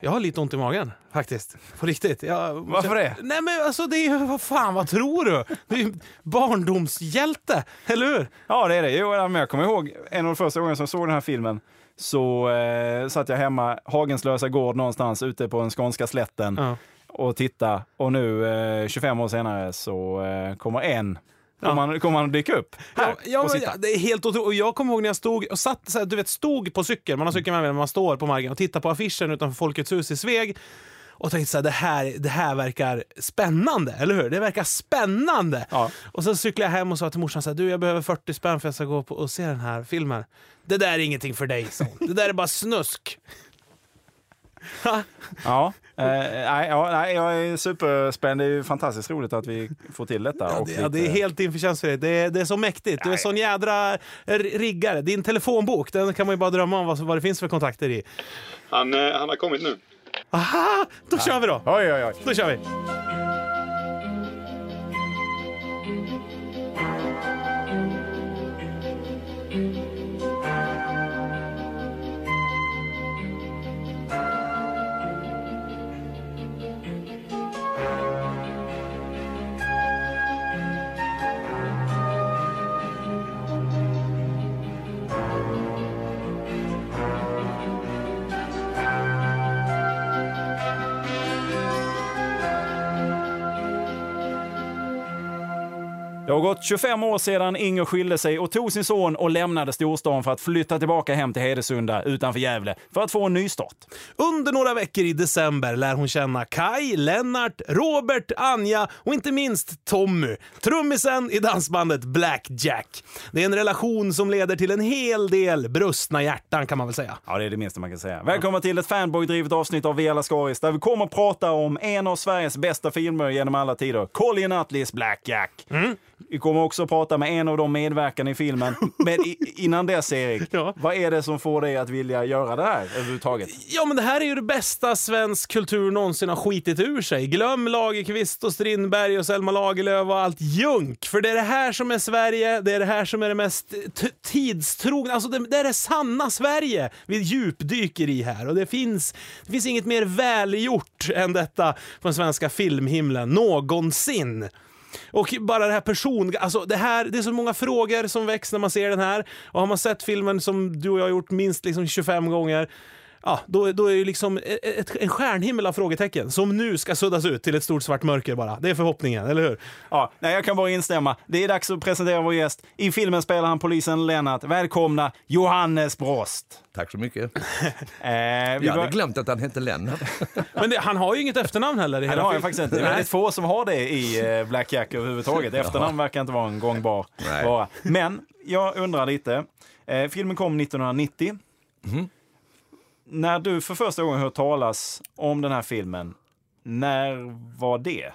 Jag har lite ont i magen, faktiskt. På riktigt. Jag, Varför det? Nej men alltså, det är vad fan, vad tror du? Det är ju barndomshjälte, eller hur? Ja, det är det. Jo, men jag kommer ihåg en av de första gångerna som jag såg den här filmen så eh, satt jag hemma, Hagenslösa gård någonstans ute på den skånska slätten Ja. och titta. Och nu, eh, 25 år senare, så eh, kommer en kommer han, kommer han dyka upp här Ja, ja, ja, det är helt otroligt. Och jag kommer ihåg när jag stod och satt, så här, du vet, stod på cykeln, man har cykeln med mig, man står på marken och tittar på affischen utanför Folkets hus i Sveg och tänkte så här, det här, det här verkar spännande, eller hur? Det verkar spännande! Ja. Och så cyklade jag hem och sa till morsan så här, du jag behöver 40 spänn för att jag ska gå på och se den här filmen. Det där är ingenting för dig, hon. Det där är bara snusk. Ja, eh, nej, ja, nej, jag är superspänd. Det är ju fantastiskt roligt att vi får till detta. Ja, det, ja, det är helt din förtjänst för. Det är, det är så mäktigt. Du är sån jädra riggare. Din telefonbok, den kan man ju bara drömma om vad, vad det finns för kontakter i. Han, eh, han har kommit nu. Aha! Då kör vi då! Oj, oj, oj. Då kör vi! Gått 25 år sedan Inger skilde sig och tog sin son och lämnade storstan för att flytta tillbaka hem till Hedesunda utanför Gävle för att få en nystart. Under några veckor i december lär hon känna Kai, Lennart, Robert, Anja och inte minst Tommy, trummisen i dansbandet Black Jack. Det är en relation som leder till en hel del brustna hjärtan kan man väl säga. Ja, det är det minsta man kan säga. Välkommen till ett fanboy-drivet avsnitt av Via Lascaris där vi kommer att prata om en av Sveriges bästa filmer genom alla tider, Colin Nutleys Black Jack. Vi kommer också att prata med en av de medverkande i filmen. Men innan dess, Erik, Ja. vad är det som får dig att vilja göra det här överhuvudtaget? Ja, men det här är ju det bästa svensk kultur någonsin har skitit ur sig. Glöm Lagerkvist och Strindberg och Selma Lagerlöf och allt junk. För det är det här som är Sverige, det är det här som är det mest tidstrogna, alltså det, det är det sanna Sverige vi djupdyker i här. Och det finns, det finns inget mer välgjort än detta på den svenska filmhimlen någonsin. Och bara det här person... Alltså det, här, det är så många frågor som väcks när man ser den här. Och har man sett filmen som du och jag har gjort minst liksom 25 gånger Ja, då, då är det liksom ett, ett, en stjärnhimmel av frågetecken som nu ska suddas ut till ett stort svart mörker bara. Det är förhoppningen, eller hur? Ja, nej, jag kan bara instämma. Det är dags att presentera vår gäst. I filmen spelar han polisen Lennart. Välkomna Johannes Brost. Tack så mycket. Eh, vi Jag hade glömt att han hette Lennart. Men det, han har ju inget efternamn heller i Han hela har ju filmen. faktiskt inte. Det är väldigt få som har det i eh, Black Jack överhuvudtaget. Efternamn verkar inte vara en gångbar Nej. vara. Men jag undrar lite. Eh, filmen kom 1990. Mhm. När du för första gången hört talas om den här filmen, när var det?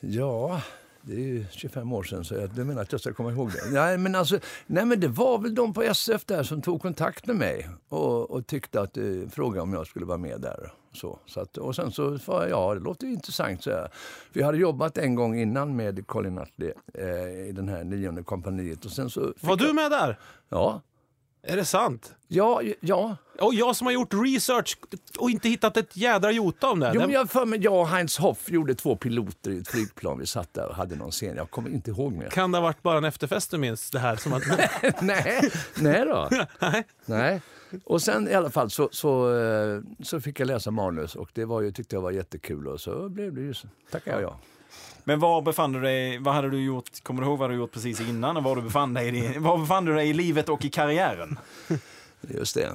Ja, det är ju 25 år sedan så jag du menar att jag ska komma ihåg det. Nej men, alltså, nej, men det var väl de på SF där som tog kontakt med mig och, och tyckte att, eh, frågade om jag skulle vara med där. Så, så att, och sen så jag, ja det låter ju intressant. Så jag. Vi hade jobbat en gång innan med Colin Nutley eh, i den här nionde kompaniet. Och sen så Var du med där? Ja, Är det sant? ja, ja. Och jag som har gjort research och inte hittat ett jädra jota om det. Jo, men jag, för mig, jag och Heinz Hoff gjorde två piloter i ett flygplan. Vi satt där och hade någon scen. Jag kommer inte ihåg mer. Kan det ha varit bara en efterfest du minns det här? Som att, nej, nej då. nej. Nej. Och sen i alla fall så, så, eh, så fick jag läsa manus och det var ju, tyckte jag var jättekul och så blev det ju så. Tackar jag ja. Men var befann du dig, vad hade du gjort, kommer du ihåg vad du gjort precis innan och var du befann dig i, var befann du dig i livet och i karriären? Just det.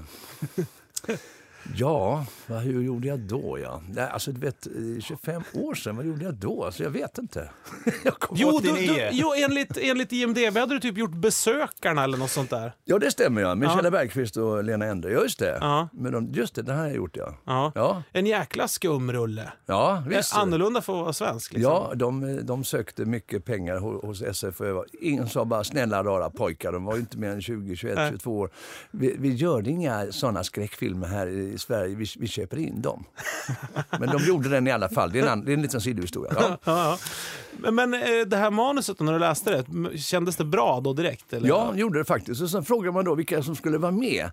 Ja, hur gjorde jag då? Ja? Alltså, du vet, eh, 25 år sedan, vad gjorde jag då? Alltså, jag vet inte. jag Jo, du, 89. du, jo enligt, enligt IMDB hade du typ gjort Besökarna eller något sånt där. ja, det stämmer ja. Med Ja. Kjell Bergqvist och Lena Endre. Just det. Ja. Men de, just det, det här har jag gjort ja. Ja. Ja, En jäkla skumrulle. ja Det är visst. Annorlunda för att vara svensk. Liksom. Ja, de, de sökte mycket pengar ho- hos SF. och jag var- Ingen sa bara snälla rara pojkar, de var ju inte mer än 20, 21, Nej. 22 år. Vi, vi gör inga sådana skräckfilmer här i Sverige, vi, vi köper in dem. Men de gjorde den i alla fall, det är en, annan- det är en liten sidohistoria. Ja. Ja, ja. Men, eh, det här manuset när du läste det, kändes det bra då direkt? Eller? Ja, gjorde det faktiskt. Och sen frågade man då vilka som skulle vara med.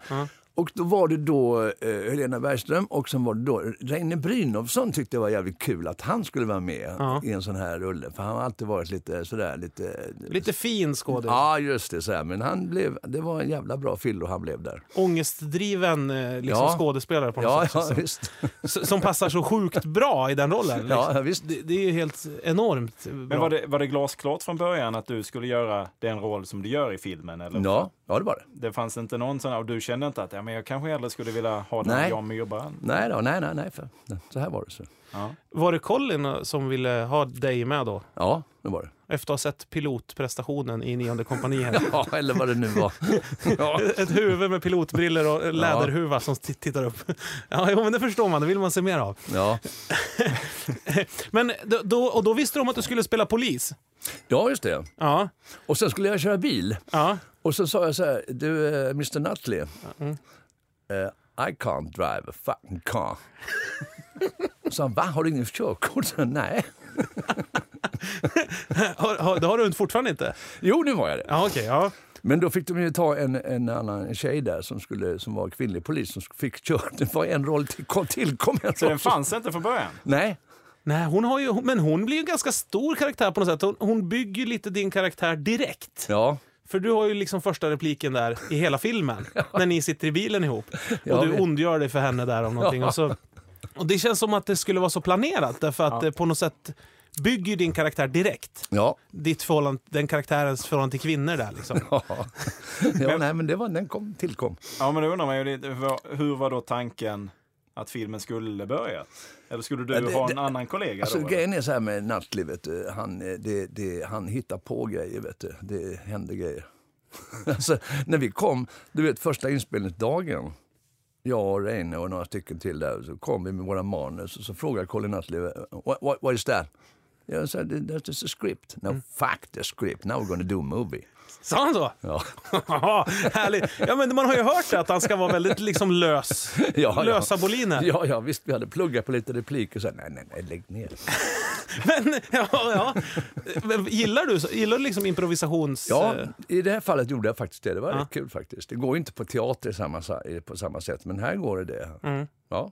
Och då var det då eh, Helena Bergström och sen var det då Reine Brynolfsson tyckte det var jävligt kul att han skulle vara med Ja. i en sån här rulle. För han har alltid varit lite sådär lite... Lite fin skådis. Ja, just det. Sådär. Men han blev, det var en jävla bra fyllo han blev där. Ångestdriven eh, liksom Ja. skådespelare på något Ja, sätt. ja som, visst. som passar så sjukt bra i den rollen. Liksom. Ja, visst. Det, det är ju helt enormt bra. Men var det, var det glasklart från början att du skulle göra den roll som du gör i filmen? Eller? Ja, ja, det var det. Det fanns inte någon sån och du kände inte att ja, men jag kanske hellre skulle vilja ha den Nej. Jan Myrdal? Nej, då, nej, nej, nej. För, så här var det. Så. Ja. Var det Colin eh, som ville ha dig med då? Ja, det var det. Efter att ha sett pilotprestationen i nionde kompaniet. Ja, eller vad det nu var. Ja, Ett huvud med pilotbriller och läderhuva som t- tittar upp. Ja, jo, men det förstår man. Det vill man se mer av. ja. Men då, då, och då visste de att du skulle spela polis? ja just det. Ja. Och sen skulle jag köra bil. ja. Och så sa jag så här, du eh, Mr Nutley. Mm. eh, I can't drive a fucking car. Så han, va? Har du ingen körkort? Nej. Har, har, det har du fortfarande inte? Jo, nu var jag det. Ja, okej. ja. Men då fick de ju ta en, en annan tjej där som, skulle, som var kvinnlig polis som fick köra. Det var en roll till, kom, tillkom. En Så den fanns inte från början? Nej, Nej, hon har ju, men hon blir ju en ganska stor karaktär på något sätt. Hon, hon bygger lite din karaktär direkt. ja. För du har ju liksom första repliken där i hela filmen. När ni sitter i bilen ihop. Ja, och du ondgör dig för henne där om någonting. Och, så, och det känns som att det skulle vara så planerat. Därför att det på något sätt bygger din karaktär direkt. Ja, Ditt förhållande, den karaktärens förhållande till kvinnor där liksom. ja. ja nej, men det var, den kom, tillkom. Ja, men då undrar man ju hur var då tanken att filmen skulle börja? Eller skulle du det- ha en det- annan kollega Alltså, då? grejen är så här med Nutley, vet du. Han, eh, det, det, han hittar på grejer, vet du. Det händer grejer. alltså, när vi kom, du vet första inspelningsdagen, jag och Reine och några stycken till där, så kom vi med våra manus och så frågar Colin Nutley, what, what, what is that? Jag sa, that's just a script. No, fuck the script, now we're gonna do a movie. Sa han så? Ja. Ja, härligt. Ja, men man har ju hört att han ska vara väldigt liksom lös. Ja, ja. Lösa boliner. Ja, ja, visst, vi hade pluggat på lite repliker så nej, nej, nej, lägg ner. Men, ja, ja. Gillar du, gillar du liksom improvisations... Ja, i det här fallet gjorde jag faktiskt det. Det var Ja. kul faktiskt. Det går inte på teater samma, på samma sätt, men här går det det. Mm. Ja.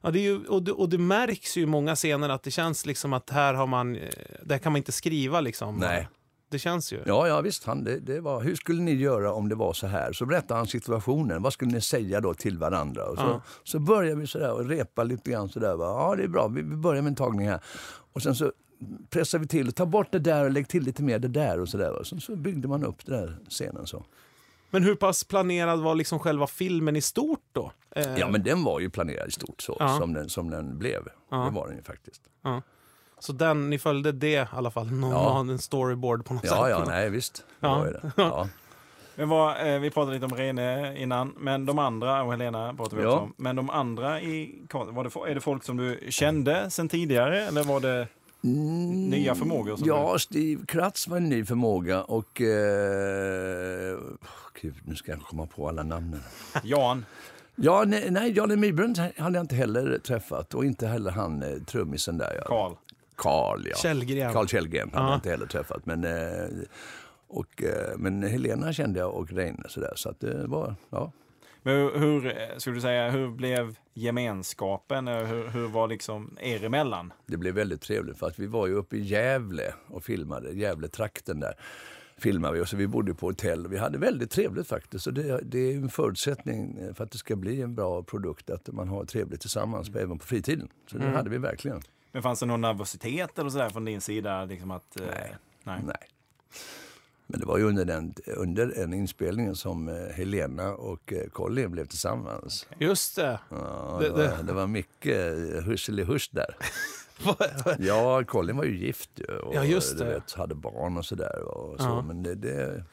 Ja, det är ju, och, det, och det märks ju i många scener att det känns liksom att här har man, eh, där kan man inte skriva liksom. Nej. Det känns ju. Ja, ja visst. Han, det, det var, hur skulle ni göra om det var så här? Så berättade han situationen. Vad skulle ni säga då till varandra? Och så, Ja. så började vi sådär och repa lite grann sådär. Va? Ja, det är bra. Vi, vi börjar med en tagning här. Och sen så pressar vi till och tar bort det där och lägg till lite mer det där och sådär. Så, så byggde man upp den där scenen så. Men hur pass planerad var liksom själva filmen i stort då? Eh, Ja, men den var ju planerad i stort så, Ja. som, den, som den blev. Ja. Det var den ju faktiskt. Så den, ni följde det i alla fall? Någon Ja. ja. en storyboard på något Ja, sätt? ja, nej visst. Det Ja. var ju det. Ja. Men vad, eh, vi pratade lite om Rene innan, men de andra, och Helena pratade vi Ja. också om. Men de andra, i, var det, är det folk som du kände sen tidigare? Eller var det nya förmågor? Som Ja, Steve Kratz var en ny förmåga och... Eh, gud, nu ska jag komma på alla namnen. du, Jan, Ja, nej, nej Janne Myrbrunn hade jag inte heller träffat och inte heller han eh, trummisen där. Karl. Karl, ja. Källgren. Karl Källgren hade Ja. jag inte heller träffat. Men, eh, och, eh, men Helena kände jag och Reine sådär. Så att det var, ja. Men hur, hur, eh, skulle du säga, hur blev gemenskapen? Eh, Hur, hur var liksom er emellan? Det blev väldigt trevligt för att vi var ju uppe i Gävle och filmade, Gävle-trakten där. Filmade vi och så vi bodde på hotell. Vi hade väldigt trevligt faktiskt. Och det, det är en förutsättning för att det ska bli en bra produkt att man har trevligt tillsammans även på fritiden. Så det hade vi verkligen. Men fanns det någon nervositet eller sådär från din sida? Liksom att, eh, Nej. nej. Men det var ju under den, under en inspelningen som eh, Helena och eh, Colin blev tillsammans. Just det. Ja, Det- det, var, det- var mycket husselihusch där. Ja, Colin var ju gift och Ja, just det. vet, hade barn och sådär. Och så. Ja. Men det, det,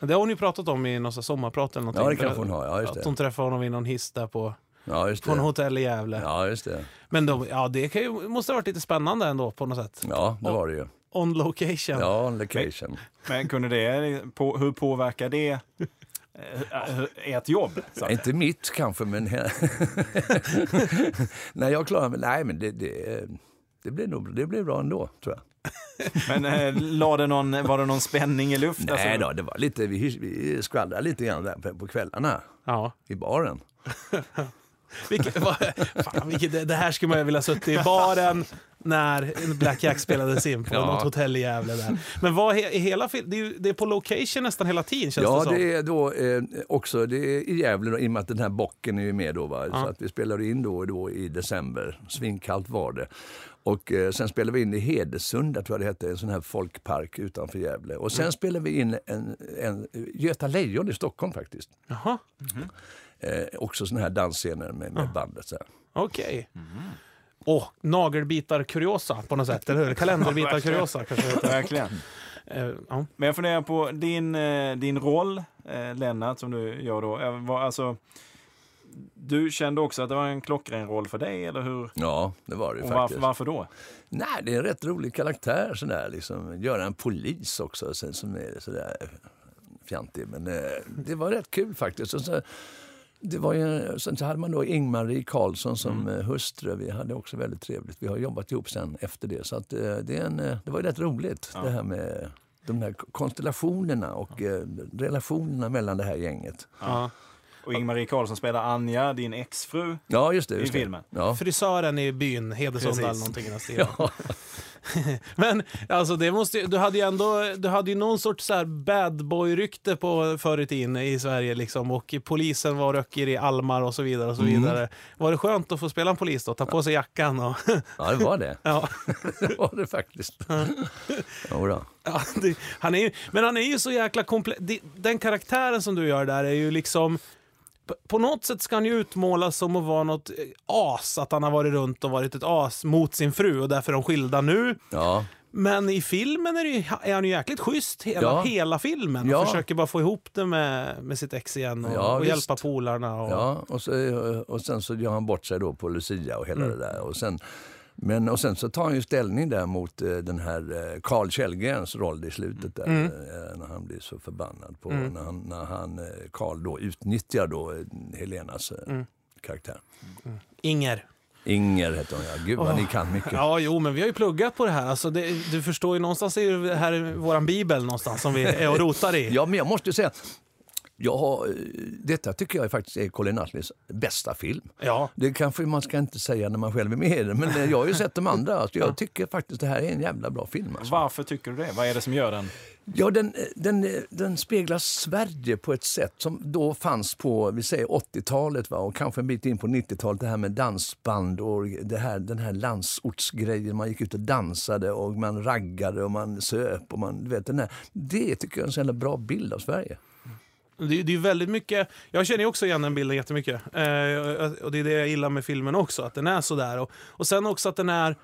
Det har hon ju pratat om i någon sommarprat eller någonting. ja, det kanske hon har. Ja, just Att det. hon träffade honom i någon hiss där på, Ja, just på en det. hotell i Gävle. Ja, just det. Men de, ja, det kan ju, måste ha varit lite spännande ändå på något sätt. Ja, det var det ju. On location. Ja, on location. Men kunde det, på, hur påverkar det eh, ert jobb? Så Inte mitt kanske, men... nej, jag klarar mig. Nej, men det, det, det, blev nog, det blev bra ändå, tror jag. Men eh, la det någon, var det någon spänning i luften? Nej Alltså, då, det var lite, vi, vi skvallrade lite grann där på, på kvällarna Ja. i baren. Vilket, vad, fan, vilket, det, här skulle man ju vilja suttit i baren när Black Jack spelades in på Ja. något hotell i Gävle där. Men vad, he, hela det, är det är på location nästan hela tiden känns Ja, det som. det är då eh, också det är i Gävle då, i och med att den här bocken är ju med då. Va? Ja. Så att vi spelade in då, då i december. Svinkallt var det. Och eh, sen spelade vi in i Hedesunda, tror jag det hette, en sån här folkpark utanför Gävle. Och sen spelade vi in en, en Göta Lejon i Stockholm faktiskt. Jaha, Eh, också såna här dansscener med, med bandet. Så här. okej. Åh, nagelbitar-kuriosa på något sätt, eller hur? Kalenderbitar-kuriosa kanske det heter. Verkligen. Eh, ja. Men jag funderar på din, eh, din roll, eh, Lennart, som du gör då. Var, alltså, du kände också att det var en klockren roll för dig, eller hur? Ja, det var det Och varför, faktiskt. varför då? Nej, det är en rätt rolig karaktär sådär, liksom. Göra en polis också sen, som är sådär fjantig. Men det var rätt kul faktiskt. Och så, det var ju, sen så hade man då Ingmarie Karlsson som eh, hustru. Vi hade också väldigt trevligt. Vi har jobbat ihop sen efter det. Så att, eh, det, är en, eh, det var ju rätt roligt det här med de här konstellationerna och eh, relationerna mellan det här gänget. Ja. Och Ingmarie Karlsson spelar Anja, din exfru. Ja, just det. I Just det. filmen. Ja. Frisören i byn, Hedesunda eller någonting i den stilen. Men alltså det måste du hade ju ändå, du hade ju någon sorts så här bad boy-rykte på förr i tiden i Sverige liksom och polisen var röcker i almar och så vidare och så vidare. Var det skönt att få spela en polis då? Ta på sig jackan och ja, det var det. ja. det var det faktiskt. Jodå. Ja, det, han är ju, men han är ju så jäkla komplex. Den karaktären som du gör där är ju liksom... på- något sätt ska han ju utmålas som att vara något eh, as, att han har varit runt och varit ett as mot sin fru och därför är de skilda nu. Ja. Men i filmen är, ju, är han ju jäkligt schysst hela, Ja. hela filmen och Ja. försöker bara få ihop det med, med sitt ex igen och, Ja, och hjälpa polarna. Och, Ja, och, så, och sen så gör han bort sig då på Lucia och hela Mm. det där. Och sen, men, och sen så tar han ju ställning där mot eh, den här eh, Carl Källgrens roll i slutet där. Mm. eh, när han blir så förbannad på när han, när han Carl då utnyttjar då Helenas Mm. karaktär. Inger. Inger heter hon ja. Gud vad ni kan mycket. Ja, jo, men vi har ju pluggat på det här. Alltså, det, du förstår ju, någonstans är ju det här våran bibel någonstans som vi är och rotar i. Ja, men jag måste säga, har, eh, detta tycker jag faktiskt är Colin Nutleys bästa film. Ja. Det kanske man ska inte säga när man själv är med i den, men eh, jag har ju sett de andra. Alltså jag tycker faktiskt det här är en jävla bra film. Alltså. Varför tycker du det? Vad är det som gör den? Ja, den, den, den speglar Sverige på ett sätt som då fanns på vi säger 80-talet va? och kanske en bit in på 90-talet. Det här med dansband och det här, den här landsortsgrejen. Man gick ut och dansade och man raggade och man söp. Och man, du vet, den här, det tycker jag är en så jävla bra bild av Sverige. Det, är- det är väldigt mycket, jag känner ju också igen den bilden jättemycket. Eh, och det är det jag gillar med filmen också, att den är sådär. Och, och sen också att den är...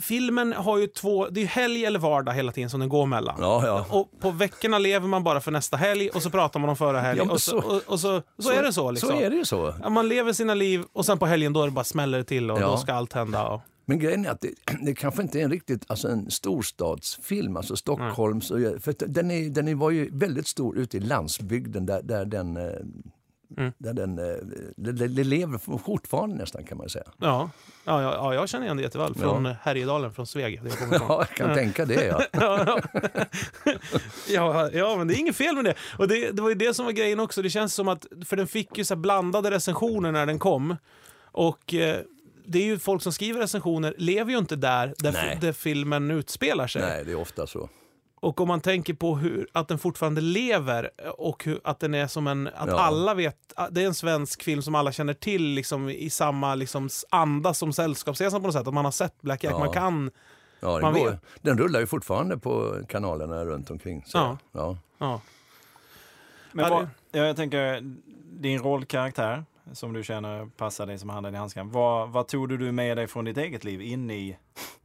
Filmen har ju två, det är ju helg eller vardag hela tiden som den går mellan. Ja, ja. Och på veckorna lever man bara för nästa helg och så pratar man om förra helgen. Ja, och så, så- och, och så, så, är det så liksom. Så är det ju så. Man lever sina liv och sen på helgen då är det bara smäller det till och då ska allt hända. Och, Men grejen är att det, det kanske inte är en riktigt alltså en storstadsfilm, alltså Stockholms. Och, för den, är, den var ju väldigt stor ute i landsbygden där, där den, eh, Mm. där den eh, det, det det lever fortfarande nästan kan man säga. ja, ja, ja, ja, jag känner igen det jätteväl. Från Härjedalen, från Sveg. där jag. Ja, jag kan tänka det ja. ja, ja. ja, ja, men det är inget fel med det. Och det, det var ju det som var grejen också. Det känns som att, för den fick ju så blandade recensioner när den kom. Och eh, det är ju folk som skriver recensioner, lever ju inte där, där, där filmen utspelar sig. Nej, det är ofta så. Och om man tänker på hur, att den fortfarande lever och hur, att den är som en, att Ja. alla vet, det är en svensk film som alla känner till liksom, i samma liksom, anda som Sällskapsresan på något sätt. Att man har sett Black Jack, Ja. man kan, Ja, den, Man går, vet. den rullar ju fortfarande på kanalerna runt omkring. Så, Ja. Ja. ja. Men vad, ja, jag tänker, din rollkaraktär som du känner passar dig som handen i handsken. Vad, vad tog du med dig från ditt eget liv in i,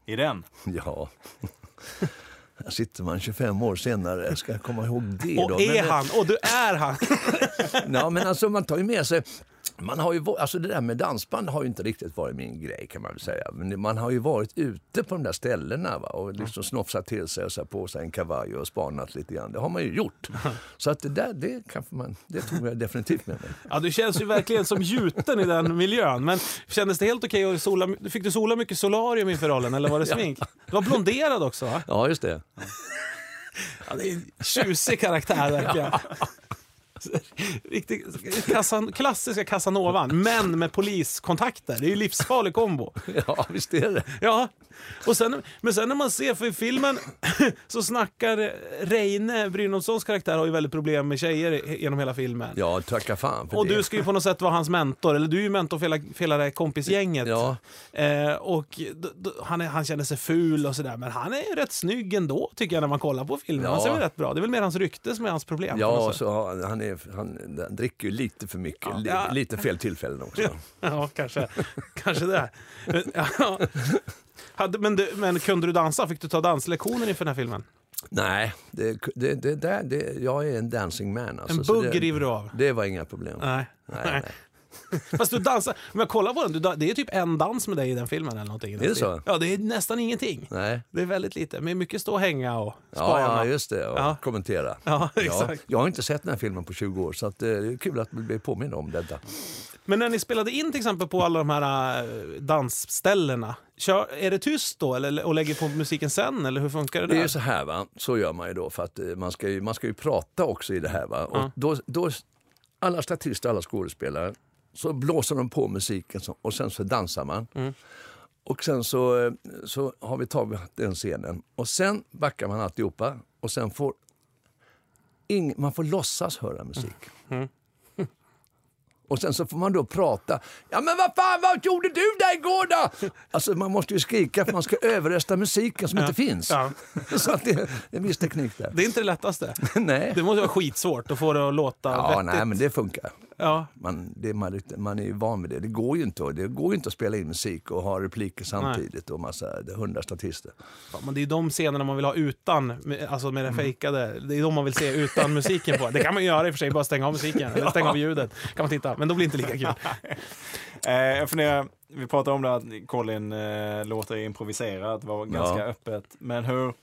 i den? ja. Här sitter man 25 år senare, ska jag komma ihåg det Och då? är Men, eh, han, och du är han. Ja, men alltså man tar ju med sig Man har ju, alltså det där med dansband har ju inte riktigt varit min grej kan man väl säga. Men man har ju varit ute på de där ställena va? och liksom snofsat till sig och satt på sig en kavaj och spanat lite grann. Det har man ju gjort. Så att det där, det, kanske man, det tog jag definitivt med mig. Ja, du känns ju verkligen som gjuten i den miljön. Men kändes det helt okej att sola? Fick du sola mycket solarium inför rollen eller var det smink? Du var blonderad också va? Ja, just det. Ja, det är en tjusig karaktär verkligen. Riktig, kassan, klassiska Casanovan, men med poliskontakter. Det är ju livsfarlig kombo. Ja, visst är det. Ja, och sen, men sen när man ser, för i filmen så snackar Reine, Brynolfssons karaktär, har ju väldigt problem med tjejer genom hela filmen. Ja, tacka fan för Och det. du ska ju på något sätt vara hans mentor, eller du är ju mentor för hela, för hela det här kompisgänget. Ja. Eh, och han, är, han känner sig ful och sådär, men han är ju rätt snygg ändå tycker jag när man kollar på filmen. Han Ja. ser väl rätt bra. Det är väl mer hans rykte som är hans problem. Ja, så han, är, han, han dricker ju lite för mycket. Li- Ja. Lite fel tillfällen också. Ja, kanske, kanske det. Men, ja. Hade, men, du, men kunde du dansa? Fick du ta danslektioner inför den här filmen? Nej, det, det, det, det, jag är en dancing man. Alltså, En bugg river du av? det var inga problem. Nej. Nej, nej. Fast du dansar, om jag kollar på den, du, det är typ en dans med dig i den filmen eller någonting. Är det så? Ja, det är nästan ingenting. nej. Det är väldigt lite, men mycket stå och hänga och Ja, spana. ja, just det. Och Ja. kommentera. Ja, exakt. jag har inte sett den här filmen på 20 år, så att, eh, det är kul att bli påmind om detta. Men när ni spelade in till exempel på alla de här äh, dansställena, kör, är det tyst då eller, och lägger på musiken sen eller hur funkar det Det är där? ju så här, va? så gör man ju då, för att eh, man ska ju, man ska ju prata också i det här. Va? Och då, då, alla statister, alla skådespelare, så blåser de på musiken och sen så dansar man. Mm. Och sen så, eh, så har vi tagit den scenen och sen backar man alltihopa och sen får ing, man får låtsas höra musik. Mm. Och sen så får man då prata. Ja men vad fan, vad gjorde du där igår då? Alltså man måste ju skrika för man ska överrösta musiken som inte finns. Ja. Så att det är en viss teknik där. Det är inte det lättaste. nej. Det måste vara skitsvårt att få det att låta Ja, vettigt. nej, men det funkar. Ja, Man, det, man, man är ju van vid det. Det går ju inte, det går ju inte att spela in musik och ha repliker samtidigt och massa det hundra statister. Ja, men det är de scenerna man vill ha utan, alltså med den fejkade. Det är de man vill se utan musiken på. Det kan man ju göra i och för sig, bara stänga av musiken. Eller stänga av ljudet. kan man titta, men då blir det inte lika kul. Eh, jag funderar, vi pratade om det att Colin eh, låter improviserat, var ganska Ja. öppet. Men hur,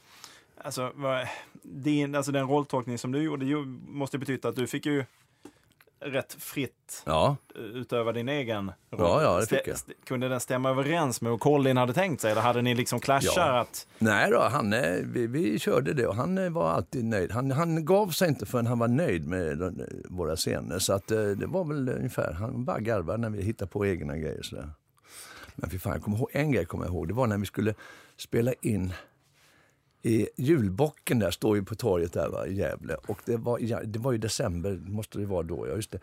alltså, vad, din, alltså den rolltolkning som du gjorde ju, måste betyda att du fick ju rätt fritt Ja, eh, utöva din egen roll. Ja, ja, det fick jag. st- Kunde den stämma överens med hur Colin hade tänkt sig? Eller hade ni liksom clashat? Ja. Att, nej då, han, eh, vi, vi körde det och han eh, var alltid nöjd. Han, han gav sig inte förrän han var nöjd med de, våra scener. Så att, det var väl ungefär, han bara garvade när vi hittade på egna grejer. Sådär. Men fy fan, jag kommer ihåg, en grej kommer jag ihåg. Det var när vi skulle spela in i julbocken där, står ju på torget där va, i Gävle. Och det var, ja, det var i december, måste det vara då, ja just det.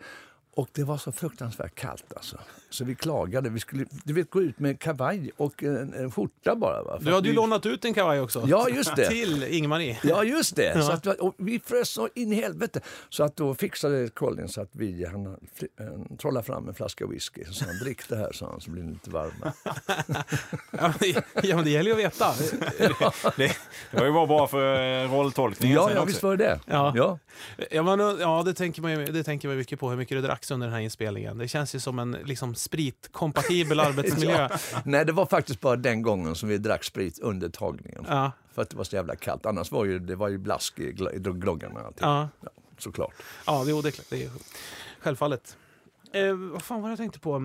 Och det var så fruktansvärt kallt alltså. Så vi klagade. Vi skulle du vet, gå ut med kavaj och en, en skjorta bara. Va? För Du hade ju vi... lånat ut en kavaj också. Ja, just det. Till Ingmarie. Ja, just det. Ja. Så att, och vi frös så in i helvete. Så att då fixade Colin så att vi, han eh, trollade fram en flaska whisky. Så han, drick det här, sa han, så blir ni lite varma. Ja, men det- ja, men det gäller ju att veta. det, det var ju bara bra för eh, rolltolkningen Ja, ja också. visst var det det. Ja. ja. Ja, men, ja det, tänker man ju, det tänker man mycket på, hur mycket det under den här inspelningen. Det känns ju som en liksom, spritkompatibel arbetsmiljö. Nej, det var faktiskt bara den gången som vi drack sprit under tagningen. Ja, För att det var så jävla kallt. Annars var ju, det var ju blask i, gl- i gloggarna. allting. ja, Ja, såklart. ja det, det. Det är, självfallet. Eh, vad fan var det jag tänkte på?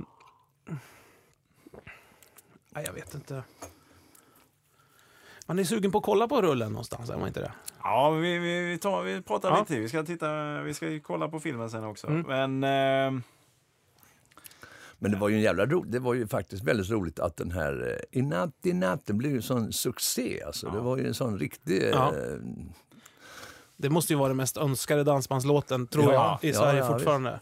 Nej, jag vet inte. Man är sugen på att kolla på rullen någonstans, är man inte det? Ja, vi, vi, vi, tar, vi pratar Ja. lite till. Vi ska, titta, vi ska ju kolla på filmen sen också. Mm. Men eh, Men det var ju en jävla ro, det var ju faktiskt väldigt roligt att den här eh, I natt, i natt, den blev ju en sån succé. Alltså. Det var ju en sån riktig... Ja. eh, Det måste ju vara den mest önskade dansbandslåten, tror ja, jag, i ja, Sverige ja, fortfarande.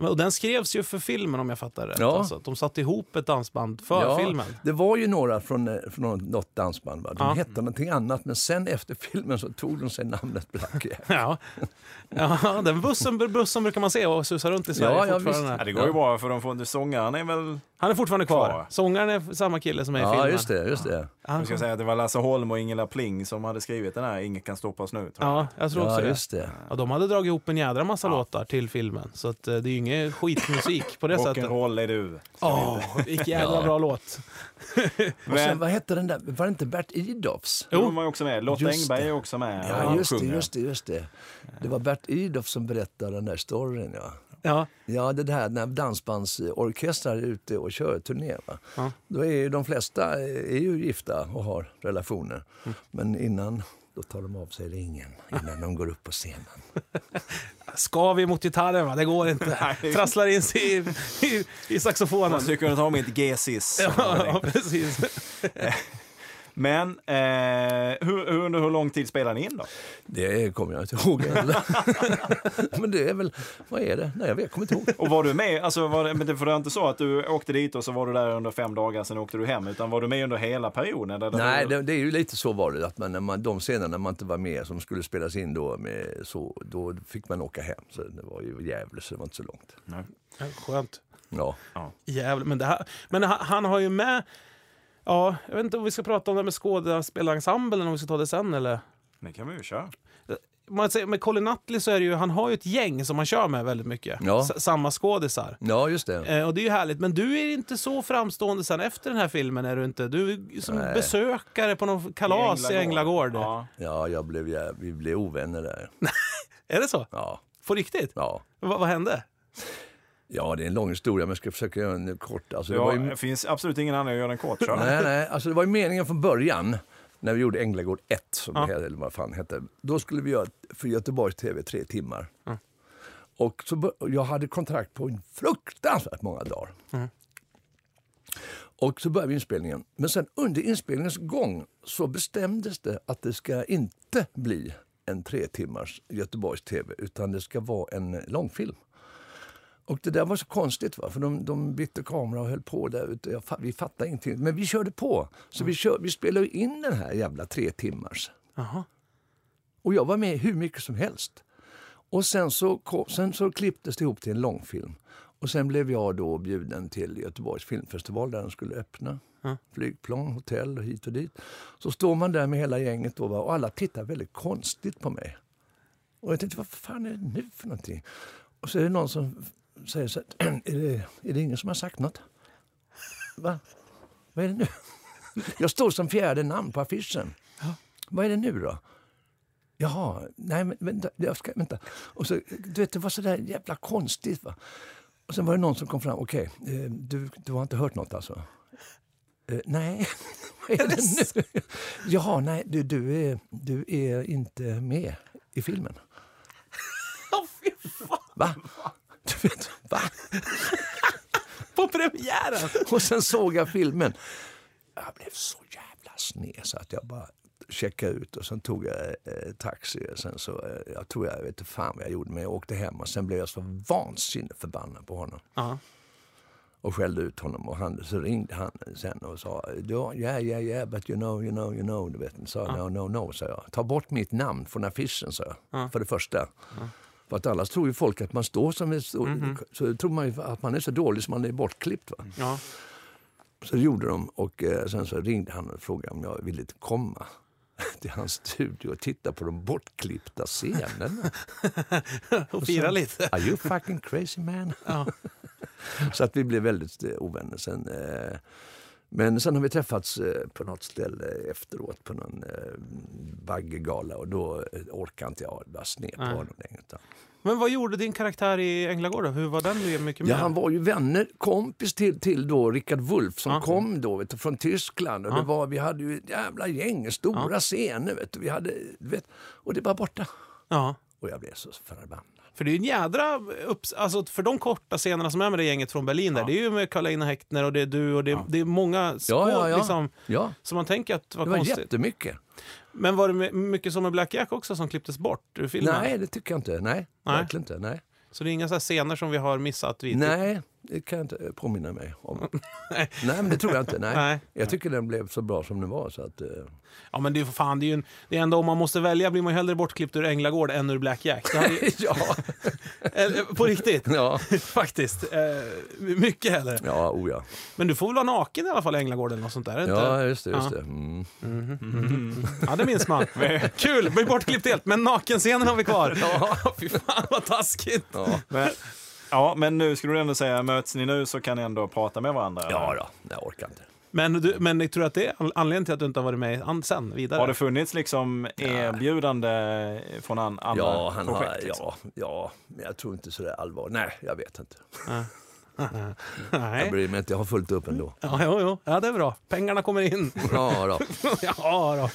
Och den skrevs ju för filmen om jag fattar rätt. Ja. Alltså, de satte ihop ett dansband för ja, filmen. Det var ju några från, eh, från något dansband. Va? De Ja. hette någonting annat, men sen efter filmen så tog de sig namnet Black Jack. Ja, ja den bussen, bussen brukar man se och susa runt i Sverige Ja, ja, fortfarande. ja, det går ju bra för de får inte sångaren är väl Han är fortfarande kvar. Kvar. Sångaren är samma kille som är i Ja, filmen. just det. Just det. Jag ska säga att det var Lasse Holm och Ingela Pling som hade skrivit den här Inget kan stoppa oss nu. Tror jag. Ja, jag tror också Ja, just det. Ja, de hade dragit ihop en jädra massa låtar till filmen. Så att, eh, det är ju ingen skitmusik på det sättet. Rock'n'roll är du. Åh, vilken jävla bra låt. Och sen, Men, vad hette den där? Var det inte Bert Idolfs? jo. var också med. Lotta Just Engberg är också med. Ja, just det, just det, just det. Det var Bert Idolf som berättade den där storyn, ja. Ja, Ja, det där när dansbandsorkestrar är ute och kör turné. Va? Ja. Då är ju de flesta är ju gifta och har relationer. Men innan, då tar de av sig ringen innan de går upp på scenen. ska vi mot gitarren va? Det går inte. Trasslar in sig i, i, i saxofonen. Man skulle kunna ta mitt G-sis. Ja, precis. Men eh, hur, under hur lång tid spelar ni in då? Det kommer jag inte ihåg. Men det är väl, vad är det? Nej, jag vet, jag kommer inte ihåg. Och var du med, alltså var det, men det, för det var inte så att du åkte dit och så var du där under fem dagar, sen åkte du hem, utan var du med under hela perioden? Eller Nej, det, det är ju lite så var det. Att man, när man, de scenerna när man inte var med som skulle spelas in då, med, så, då fick man åka hem. Så det var ju Gävle, så det var inte så långt. Ja, Skönt. Ja. Jävlar, men, det här, men han, han har ju med... Ja, jag vet inte om vi ska prata om det med skådespelarensemblen, om vi ska ta det sen eller? Det kan vi ju köra. Man säger, med Colin Nutley så är det ju, han har ju ett gäng som han kör med väldigt mycket. Ja. S- samma skådisar. ja, just det. Eh, och det är ju härligt, men du är inte så framstående sen efter den här filmen är du inte? Du är som Nej. besökare på någon kalas i Änglagård. Ja. Ja, jag blev, jä- vi blev ovänner där. Är det så? Ja, På riktigt? ja. Va, vad hände? Ja, det är en lång historia, men jag ska försöka göra den kort. Alltså, det, Ja, ju, finns absolut ingen anledning att göra den kort. Kör. nej, nej, alltså, det var ju meningen från början, när vi gjorde Änglagård 1, som Ja. det hette, eller vad fan hette. Då skulle vi göra för Göteborgs TV tre timmar. Och så, jag hade kontrakt på en fruktansvärt många dagar. Och så började vi inspelningen. Men sen under inspelningens gång så bestämdes det att det ska inte bli en tre timmars Göteborgs TV, utan det ska vara en långfilm. Och det där var så konstigt, va? för de, de bytte kamera och höll på där ute. Jag, vi fattade ingenting. Men vi körde på. Så vi, kör, vi spelade in den här jävla tre timmars. Jaha. Och jag var med hur mycket som helst. Och sen så, kom, sen så klipptes det ihop till en långfilm. Och sen blev jag då bjuden till Göteborgs filmfestival där den skulle öppna. Ja. Flygplan, hotell och hit och dit. Så står man där med hela gänget då, va? och alla tittar väldigt konstigt på mig. Och jag tänkte, vad fan är det nu för någonting? Och så är det någon som säger så här, är det, är det ingen som har sagt något? Va? Vad är det nu? Jag står som fjärde namn på affischen. Vad är det nu då? Jaha, nej men vänta, jag ska, vänta. Och så, du vet, det var så där jävla konstigt. Va? Och sen var det någon som kom fram. Okej, eh, du, du har inte hört något alltså? Eh, nej, vad är det nu? Jaha, nej, du, du, är, du är inte med i filmen. Åh, fy fan! Va? Du vet, va? På premiären! Och sen såg jag filmen. Jag blev så jävla sned så att jag bara checkade ut och sen tog jag eh, taxi. Sen så, eh, jag tror jag vet inte fan vad jag gjorde men jag åkte hem och sen blev jag så vansinnigt förbannad på honom. Ja. och skällde ut honom. Och han, så ringde han sen och sa ja, ja, ja, but you know, you know, you know. Du vet, sa no, no, no, sa jag. Ta bort mitt namn från affischen, sa jag. För det första. För att annars tror ju folk att man står som en stor, så tror man att man är så dålig som man är bortklippt. Va? Ja. Så det gjorde de och eh, sen så ringde han och frågade om jag ville komma till hans studio och titta på de bortklippta scenerna. Och fira lite. Are you fucking crazy man? Ja. Så att vi blev väldigt eh, ovänner sen. Eh, men sen har vi träffats eh, på något ställe efteråt på någon eh, baggegala och då eh, orkade inte jag bara sned på Nej. honom längre. Men vad gjorde din karaktär i Änglagård? Hur var den mycket Ja, han var ju vänner, kompis till, till då Richard Wolff som Ja. kom då vet du, från Tyskland. Och Ja. det var, vi hade ju ett jävla gäng, stora Ja. scener. Vet du, vi hade, vet, och det var borta. Ja. Och jag blev så förbannad. För det är ju en jädra... Upps alltså för de korta scenerna som är med det gänget från Berlin där, Ja. det är ju med Karolina Häckner och det är du och det, det är många skåd Ja, ja, ja. liksom. Ja, Så man tänker att det var det var konstigt. jättemycket. Men var det my- mycket som med Black Jack också som klipptes bort ur filmen? Nej, det tycker jag inte. Nej, Nej. verkligen inte. Nej. Så det är inga så scener som vi har missat? Vid Nej, det kan jag inte påminna mig om. Nej. Men det tror jag inte. Nej. Nej. Jag tycker den blev så bra som den var. Så att, eh, Ja, men det är för fan, det är ju en, det är ändå om man måste välja blir man ju hellre bortklippt ur Änglagård än ur Black Jack. Ju- ja, eller, på riktigt, ja, faktiskt. Eh, mycket hellre. ja, oh ja. Men du får väl vara naken i alla fall i Änglagård eller något sånt där? inte? Ja, just det. Just Ja. det. Mm. Ja, det minns man. Kul, blir bortklippt helt, men nakenscenen har vi kvar. Ja. Fy fan vad taskigt. Ja. Men, ja, men nu skulle du ändå säga, möts ni nu så kan ni ändå prata med varandra? ja, då. jag orkar inte. Men, du, men jag tror att det är an- anledningen till att du inte har varit med sen vidare? Har det funnits liksom erbjudande från an, andra Ja, han har, projekt? liksom? ja, ja, men jag tror inte sådär allvar. Nej, jag vet inte. Jag Nej. bryr mig inte, jag har fullt upp ändå. Ja, jo, jo. ja, det är bra. Pengarna kommer in. Ja, då. ja, då.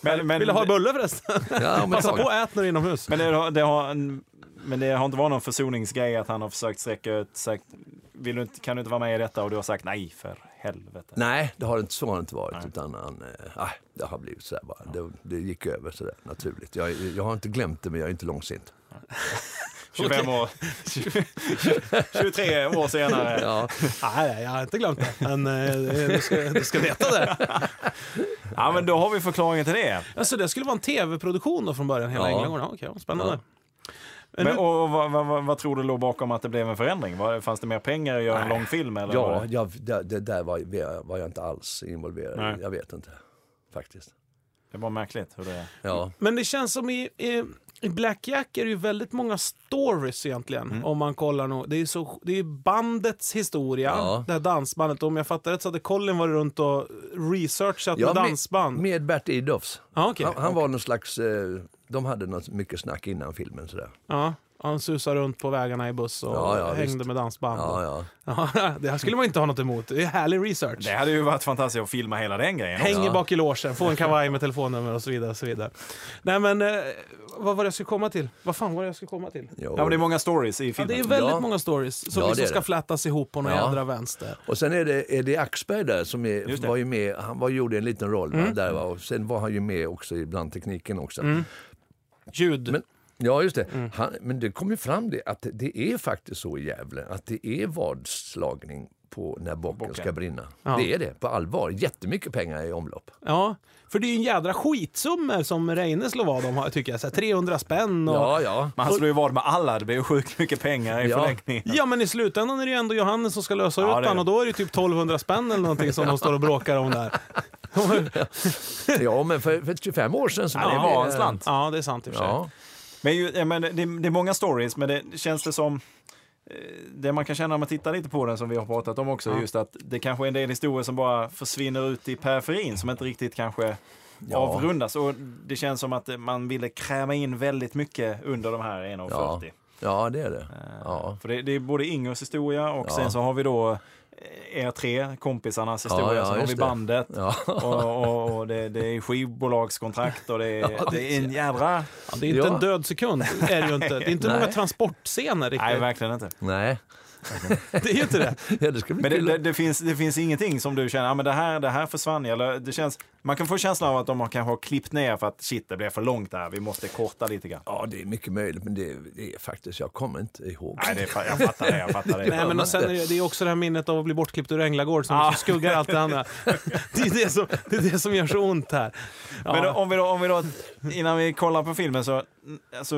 Men, men, Vill du ha bulle förresten? Ja, Passa på att ät när du är inomhus. Men det, har- det har, men det har inte varit någon försoningsgrej att han har försökt sträcka ut, sagt, vill du inte, kan du inte vara med i detta? Och du har sagt nej för helvete. Nej, det har inte, så har det inte varit. Utan han, nej, det har blivit sådär bara. Det, det gick över sådär naturligt. Jag, jag har inte glömt det, men jag är inte långsint. 25 år, 23 år senare. Ja, Nej, nej, jag har inte glömt det. Men eh, du, ska, du ska veta det. Ja, men då har vi förklaringen till det. Alltså, det skulle vara en tv-produktion då från början, hela Ja. Änglagården. Ja, okej, spännande. Men Men, och, vad, vad, vad, tror du låg bakom att det blev en förändring? Var, fanns det mer pengar att göra en lång film? Eller ja det- jag, det, det där var, var jag inte alls involverad i. Jag vet inte, faktiskt. Det var märkligt hur det... Ja, Men det känns som i, i, i Black Jack är det ju väldigt många stories egentligen. Mm. Om man kollar nog. Det är, så, det är bandets historia, Ja. det här dansbandet. Om jag fattar rätt så hade Colin varit runt och researchat ja med dansband. Med, med Bert Idolfs. ja, okej. Han, han var någon slags, eh, de hade något mycket snack innan filmen sådär. ja, han susade runt på vägarna i buss och Ja, ja, hängde visst. med dansband. Ja, det här skulle man inte ha något emot. Det är härlig research. Det hade ju varit fantastiskt att filma hela den grejen. Hänger Ja. bak i logen, får en kavaj med telefonnummer och så vidare. Och så vidare. Nej men, eh, vad var det jag skulle komma till? Vad fan var det jag skulle komma till? Jo. Ja, men det är många stories i Ja, filmen. det är väldigt Ja. många stories som Ja, liksom ska det. flätas ihop på någon Ja. jädra vänster. Och sen är det Eddie Axberg där som är, var ju med, han var, gjorde en liten roll Mm. där va? och sen var han ju med också i blandtekniken också. Ljud. Men- Ja just det, Mm. han, men det kom ju fram det att det är faktiskt så i Gävle att det är vadslagning på när bocken, Bocken. ska brinna. Ja. Det är det, på allvar. Jättemycket pengar i omlopp. Ja, för det är ju en jädra skitsummor som Reine slår vad om, tycker jag. Så här 300 spänn och... Ja, ja. Men han slår ju vad med alla, det blir ju sjukt mycket pengar i Ja. förlängningen. Ja, men i slutändan är det ju ändå Johannes som ska lösa Ja, ut han det. och då är det typ 1200 spänn eller någonting som de står och bråkar om där. ja, men för, för 25 år sedan så Ja, det var en slant. Ja, det är sant i och för sig. Ja, Men, ju, ja, men det, det är många stories, men det känns det som... eh, Det man kan känna när man tittar lite på den, som vi har pratat om också, Ja. just att det kanske är en del historier som bara försvinner ut i periferin, som inte riktigt kanske Ja. avrundas. Och det känns som att man ville kräma in väldigt mycket under de här 1.40. ja det är det. Eh, Ja. För det, det är både Ingers historia och Ja. sen så har vi då er tre kompisarnas historia, ja, sen har vi det. bandet. Ja. Och, och, och det, det är skivbolagskontrakt och det är, Ja, det är en. Ja, det är inte Ja. en död sekund, är det ju inte. Det är inte Nej. många transportscener riktigt. Nej, verkligen inte. Nej, det är ju inte det. ja, det Men det, det, det, finns, det finns ingenting som du känner, ja, men det här, det här försvann. Eller det känns, man kan få känslan av att de har kanske har klippt ner för att shit, det blev för långt där. Vi måste korta lite grann. Ja, det är mycket möjligt, men det, det är faktiskt, jag kommer inte ihåg. Nej, det är, jag fattar det. Jag fattar det. Nej, men och sen är det, det är också det här minnet av att bli bortklippt ur Änglagård som Ah. skuggar allt det andra. Det är det som, det är det som gör så ont här. Ja. Men då, om, vi då, om vi då, innan vi kollar på filmen så, alltså,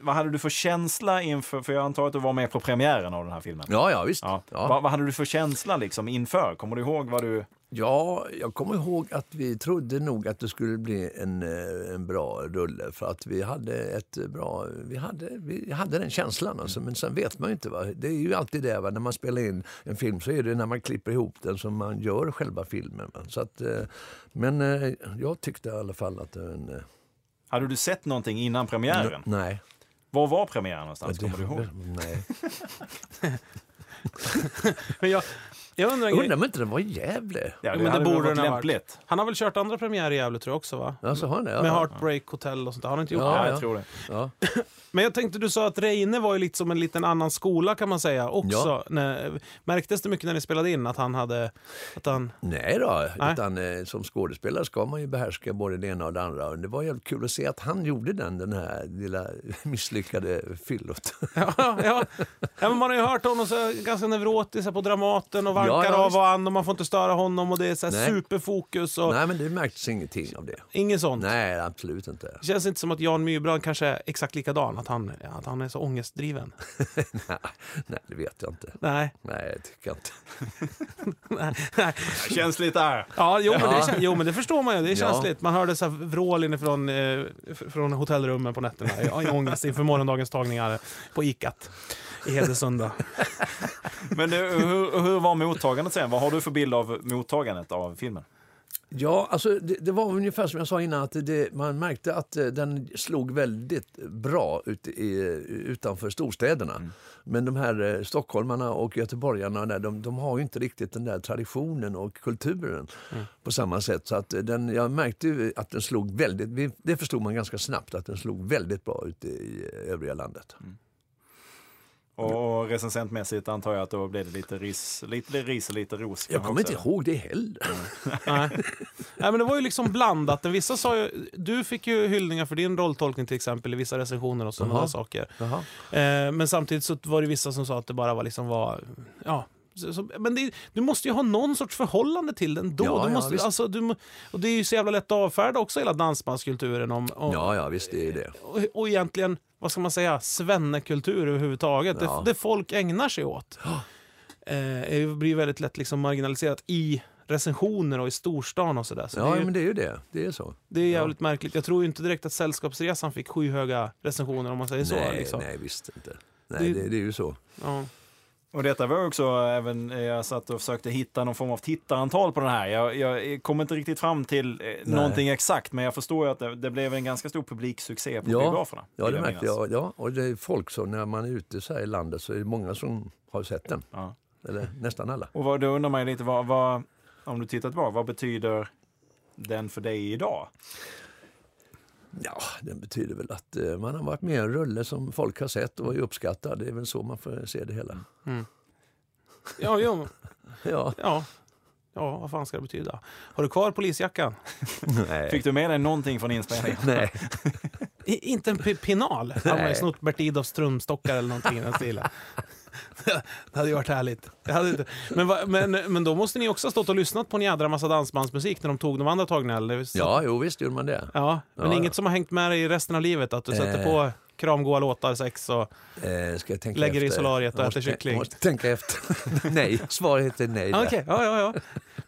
vad hade du för känsla inför, för jag antar att du var med på premiären av den här filmen? Ja, ja, visst. Ja. Ja. Vad, vad hade du för känsla liksom inför? Kommer du ihåg vad du... Ja, jag kommer ihåg att vi trodde nog att det skulle bli en, eh, en bra rulle för att vi hade ett bra, vi hade, vi hade den känslan alltså, men sen vet man ju inte. Va? Det är ju alltid det, va? när man spelar in en film så är det när man klipper ihop den som man gör själva filmen. Va? Så att, eh, men eh, jag tyckte i alla fall att den... Hade du sett någonting innan premiären? Nej. Var var premiären någonstans? Det- Kommer du ihåg? Nej. Men jag, Jag undrar en grej. Undrar om inte den var i Gävle? Ja, Ja, det men det borde den ha varit. lämpligt. Han har väl kört andra premiärer i Gävle tror jag också va? Alltså, har han det? Ja, Med ja. Heartbreak Hotel och sånt där. Har han inte gjort Ja, det? Ja, ja. jag tror det. Ja. Men jag tänkte, du sa att Reine var ju lite som en liten annan skola kan man säga också. Ja. När, märktes det mycket när ni spelade in att han hade... Att han, Nej då, Nej. utan eh, som skådespelare ska man ju behärska både det ena och det andra. Och det var jävligt kul att se att han gjorde den, den här lilla misslyckade fyllot. ja, ja. ja, men man har ju hört honom så ganska neurotisk så här på Dramaten och vankar Ja, ja, av visst. och an och man får inte störa honom och det är så här Nej. superfokus och Nej, men det märktes ingenting av det. inget sånt. Nej, absolut inte. Det känns inte som att Jan Myrbrand kanske är exakt likadan, att han, att han är så ångestdriven. nej, nej, det vet jag inte. Nej, Nej, det tycker jag inte. nej, nej. Känns lite här. Ja, jo, men det, jo, men det förstår man ju. Det är Ja. känsligt. Man hörde så här vrål inifrån eh, från hotellrummen på nätterna i, ångest inför morgondagens tagningar på Icat i Hedesunda. Men det, hur, hur var mottagandet sen? Vad har du för bild av mottagandet av filmen? Ja, alltså det, det var ungefär som jag sa innan, att det, man märkte att eh, den slog väldigt bra ute i, utanför storstäderna. Men de här eh, stockholmarna och göteborgarna, där, de, de har ju inte riktigt den där traditionen och kulturen på samma sätt. Så att eh, den, jag märkte ju att den slog väldigt, det förstod man ganska snabbt, att den slog väldigt bra ute i eh, övriga landet. Och recensentmässigt antar jag att då blev det lite ris, lite ris och lite ros. Jag kommer inte ihåg det heller. Nej. Nej, men det var ju liksom blandat. Vissa sa ju, du fick ju hyllningar för din rolltolkning till exempel i vissa recensioner och sådana där saker. Eh, men samtidigt så var det vissa som sa att det bara var liksom var, ja. Men det, du måste ju ha någon sorts förhållande till den då. Ja, du ja, måste, visst. alltså, du, och det är ju så jävla lätt att avfärda också hela dansbandskulturen. Om, om, Ja, ja, visst det är det. och, och egentligen, vad ska man säga, svennekultur överhuvudtaget. Ja. Det, det folk ägnar sig åt. Eh, det blir väldigt lätt liksom marginaliserat i recensioner och i storstan och sådär. Så Ja, det, ju- men det är ju det. Det är så. det är jävligt märkligt. Jag tror inte direkt att Sällskapsresan fick skyhöga recensioner om man säger så. nej, liksom. nej, visst inte. Nej, Det- det, det är ju så. Ja. Och detta var också även, eh, jag satt och försökte hitta någon form av tittarantal på den här. Jag, jag kom inte riktigt fram till eh, någonting exakt, men jag förstår ju att det, det blev en ganska stor publiksuccé på Ja, biograferna. Ja, det märkte jag. Ja, och det är folk så när man är ute så här i landet så är det många som har sett den. Ja. Eller nästan alla. Och vad, då undrar man ju lite, vad, vad, om du tittar tillbaka, vad betyder den för dig idag? Ja, den betyder väl att eh, man har varit med i en rulle som folk har sett och är uppskattad. Det är väl så man får se det hela. Ja, jo, Ja, ja. Ja, vad fan ska det betyda? Har du kvar polisjackan? nej. Fick du med dig någonting från inspelningen? nej. I, inte en pi- pinal? Man ju snott Bert Idolfs trumstockar eller någonting i den stilen. Det hade ju varit härligt. Det hade inte. Men, va, men, men då måste ni också ha stått och lyssnat på en jädra massa dansbandsmusik när de tog de andra tagningarna? Det är Ja, jo visst gjorde man det. ja. Men Ja, inget ja. som har hängt med dig i resten av livet? Att du sätter Eh. på kramgoa låtar, sex och... Eh, ska jag tänka Lägger efter? i solariet och Jag äter kyckling. Måste tänka efter. nej, svaret är nej. Okej, ja, ja, ja.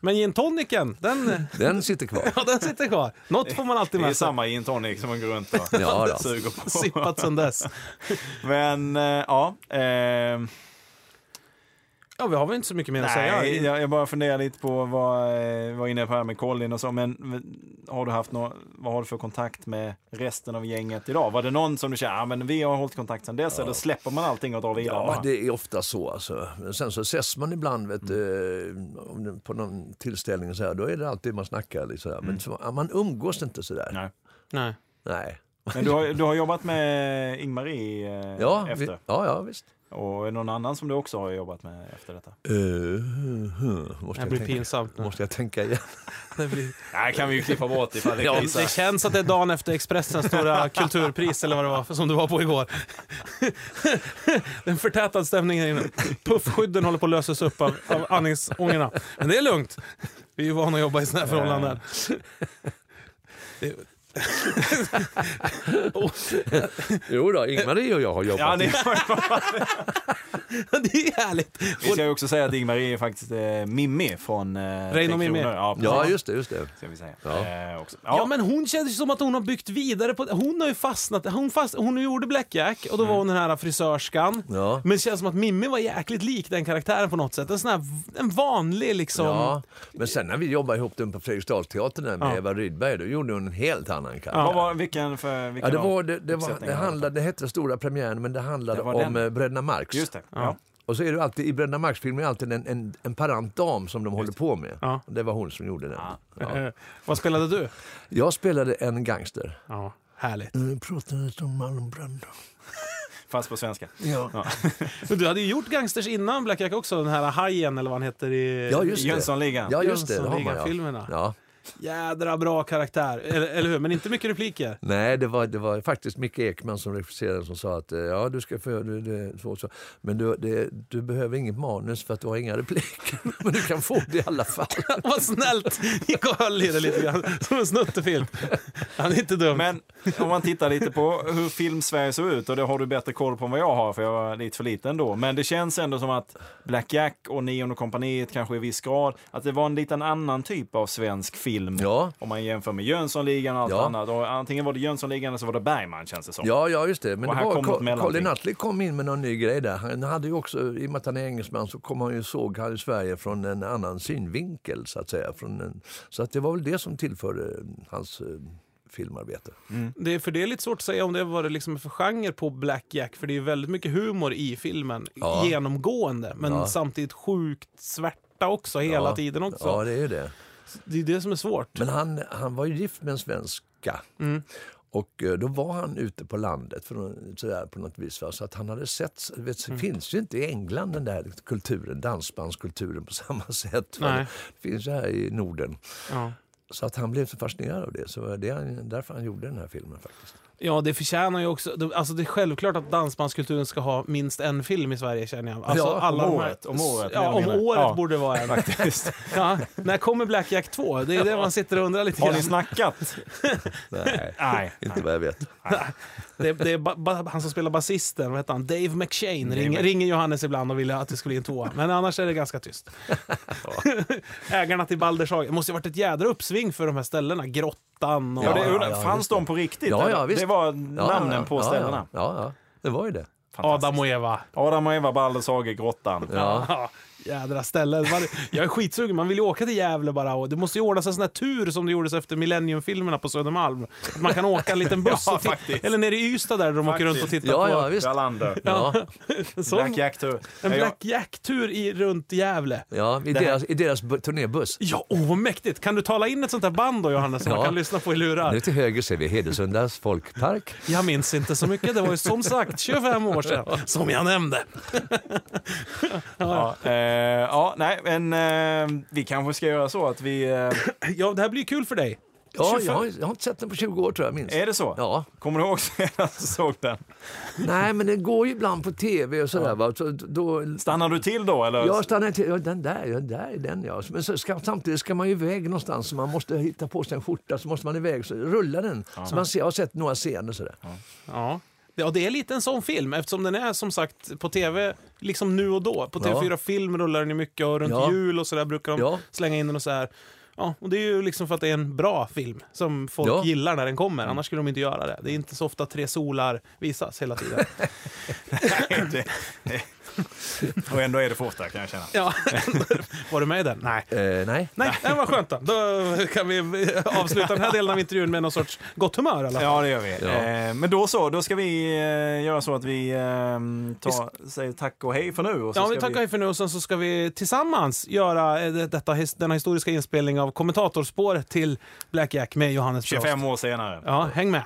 Men gin tonicen, den, Den sitter kvar. ja, den sitter kvar. Något får man alltid Det är med sig. samma gin tonic som man går runt och Ja, suger på. Sippat sen dess. Men eh, ja, eh, Ja, vi har väl inte så mycket mer att nej, säga. jag, jag bara funderar lite på vad, eh, var inne på här med Colin och så, men men har du haft nå, vad har du för kontakt med resten av gänget idag? Var det någon som du känner, ja men vi har hållit kontakt sedan dess, eller släpper man allting och drar vidare? Ja, bara? det är ofta så. Alltså. Men sen så ses man ibland vet, det- på någon tillställning, så här, då är det alltid man snackar. Liksom. Men så, ja, man umgås inte så där. Nej. Nej. Nej. Men du har, du har jobbat med Ingmarie eh, Ja, vi, efter? ja, ja, visst. Och är det någon annan som du också har jobbat med efter detta? Uh, måste, Det blir tänka, pinsamt nu. måste jag tänka igen? Det, blir... Nej, kan vi ju klippa bort ifall det ja, det känns att det är dagen efter Expressens stora kulturpris eller vad det var som du var på igår. det är en förtätad stämning här inne. Puffskydden håller på att lösas upp av, av andningsångorna. Men det är lugnt. Vi är ju vana att jobba i sådana här förhållanden. Det- Oh, Jo då, Ingmarie och jag har jobbat. Ja, det, det är härligt. vi ska ju också säga att Ingmarie är faktiskt eh, Mimmi från eh, Reino Tre Mimmi. Ja, Ja, just det. Just det. Ska vi säga. Ja. Eh, också. Ja. men hon känns ju som att hon har byggt vidare på Hon har ju fastnat. Hon, fast, hon gjorde Blackjack och då var hon den här frisörskan. Ja. Men det känns som att Mimmi var jäkligt lik den karaktären på något sätt. En sån här en vanlig liksom... Ja, men sen när vi jobbade ihop den på Fredriksdalsteatern med Ja. Eva Rydberg, då gjorde hon en helt annan karaktär. Vad var, vilken för, vilken Ja, det, var, det, det, var, det, handlade, det hette Stora premiären, men det handlade om den. eh, Bröderna Marx. Just det. Ja. Ja. Och så är det alltid, i Bröderna Marx-filmer alltid en, en, en parant dam som de håller på med. Ja. Det var hon som gjorde den. Ja. Vad spelade du? Jag spelade en gangster. Ja, härligt. Nu pratar lite om Marlon Brando. Fast på svenska. Ja. Men du hade ju gjort Gangsters innan Black Jack också, den här Hajen eller vad han heter i ja. Jönssonligan. Ja, just det. ja. Jönssonligan-filmerna. Ja. Jädra bra karaktär, eller, eller hur? Men inte mycket repliker. Nej, det var, det var faktiskt Micke Ekman som regisserade som sa att eh, ja, du ska få, du, det, så, så. men du, det, du behöver inget manus för att du har inga repliker. men du kan få det i alla fall. Vad snällt! Gick och höll i det lite grann, som en snuttefilt. Han är inte dum. Men om man tittar lite på hur film-Sverige såg ut, och det har du bättre koll på än vad jag har, för jag var lite för liten då. Men det känns ändå som att Black Jack och Nionde kompaniet kanske i viss grad, att det var en liten annan typ av svensk film. Ja. Om man jämför med Jönssonligan och allt Ja. annat. Och antingen var det Jönssonligan eller så var det Bergman känns det som. Ja, ja just det. Men Och det här var, kom något Col- mellanting. Colin Nutley kom in med någon ny grej där. Han hade ju också, i och med att han är engelsman, så kom han ju såg han ju Sverige från en annan synvinkel så att säga. Från en, så att det var väl det som tillförde hans eh, filmarbete. Det är, för det är lite svårt att säga om det var det liksom för genre på Black Jack, för det är väldigt mycket humor i filmen, Ja. genomgående, men Ja. samtidigt sjukt svärta också hela Ja. tiden också. Ja, det är ju det. Det är det som är svårt. Men han, han var ju gift med en svenska. Mm. Och eh, då var han ute på landet för, sådär, på något vis. Va? Så att han hade sett, vet, Mm. finns ju inte i England den där kulturen, dansbandskulturen på samma sätt. Det finns ju här i Norden. Ja. Så att han blev så fascinerad av det. Så det är därför han gjorde den här filmen faktiskt. Ja, det förtjänar ju också... Alltså det är självklart att dansbandskulturen ska ha minst en film i Sverige, känner jag. Alltså, Ja, om de här- året, om året, Ja, om året Ja. borde det vara en. Faktiskt. Ja, när kommer Black Jack 2? Det är det man sitter och undrar lite Har ni snackat? Nej, Nej. inte vad jag vet. Det, det är han som spelar basisten, vad heter han? Dave McShane. Ring, ringer Johannes ibland och vill att det ska bli en tvåa. Men annars är det ganska tyst. Ägarna till Baldershage. Det måste ju varit ett jädra uppsving för de här ställena. Grottan och... Ja, det, Ja, ja, fanns de på riktigt? Ja, ja, visst. Det var namnen ja, på ja, ställena. Ja, ja, det var ju det. Adam och Eva. Adam och Eva, Balders hage, Grottan. Ja. Ja, jädra ställen. Man- Jag är skitsugen. Man vill ju åka till Gävle bara. Och det måste ju ordnas en sån här tur som det gjordes efter Millennium-filmerna på Södermalm. Att man kan åka en liten buss. Ja, och ti- faktiskt. Eller nere i Ystad där de åker runt och Faktiskt. tittar Ja, på ja, visst. Wallander. Ja, Sån- Black Jack Tour. en Black Jack-tur i, runt Gävle. ja i, deras, i deras bu- turnébuss. Ja, åh vad mäktigt. Kan du tala in ett sånt här band då, Johannes, som Ja. man kan lyssna på i lurar? Nu till höger ser vi Hedesunda folkpark. Jag minns inte så mycket. Det var ju som sagt 25 år sedan, som jag nämnde. Ja, eh, ja, nej, men eh, vi kanske ska göra så att vi... Eh, Ja, det här blir kul för dig. Ja, 25. jag, har- jag har inte sett den på 20 år tror jag minst. är det så? Ja. Kommer du ihåg senast du såg den? Nej, men den går ju ibland på tv och sådär. Va? Så då, Stannar du till då? Eller? jag stannar till, ja, den där, ja, där är den ja. Men så ska, samtidigt ska man ju iväg någonstans så man måste hitta på sig en skjorta så måste man iväg så rullar den. Så man ser, jag har sett några scener sådär. Ja. Ja, det är lite en sån film eftersom den är som sagt på tv liksom nu och då. På TV4 Ja. Film rullar den ju mycket och runt Ja. jul och sådär brukar de Ja. slänga in den och så här. Ja, och det är ju liksom för att det är en bra film som folk Ja. gillar när den kommer. Annars skulle de inte göra det. Det är inte så ofta Tre solar visas hela tiden. Nej, det, det. Och ändå är det för ofta kan jag känna. ja. Var du med i den? Nej. Eh, nej. Nej, det var skönt då. Då kan vi avsluta den här delen av intervjun med någon sorts gott humör. Eller? Ja, det gör vi. Ja. Eh, men då så, då ska vi eh, göra så att vi eh, tar, säger tack och hej för nu. Och så Ja, ska vi tackar för nu och sen så ska vi tillsammans göra eh, detta, denna historiska inspelning av kommentatorspår till Black Jack med Johannes Brost. 25 år senare. Ja, häng med.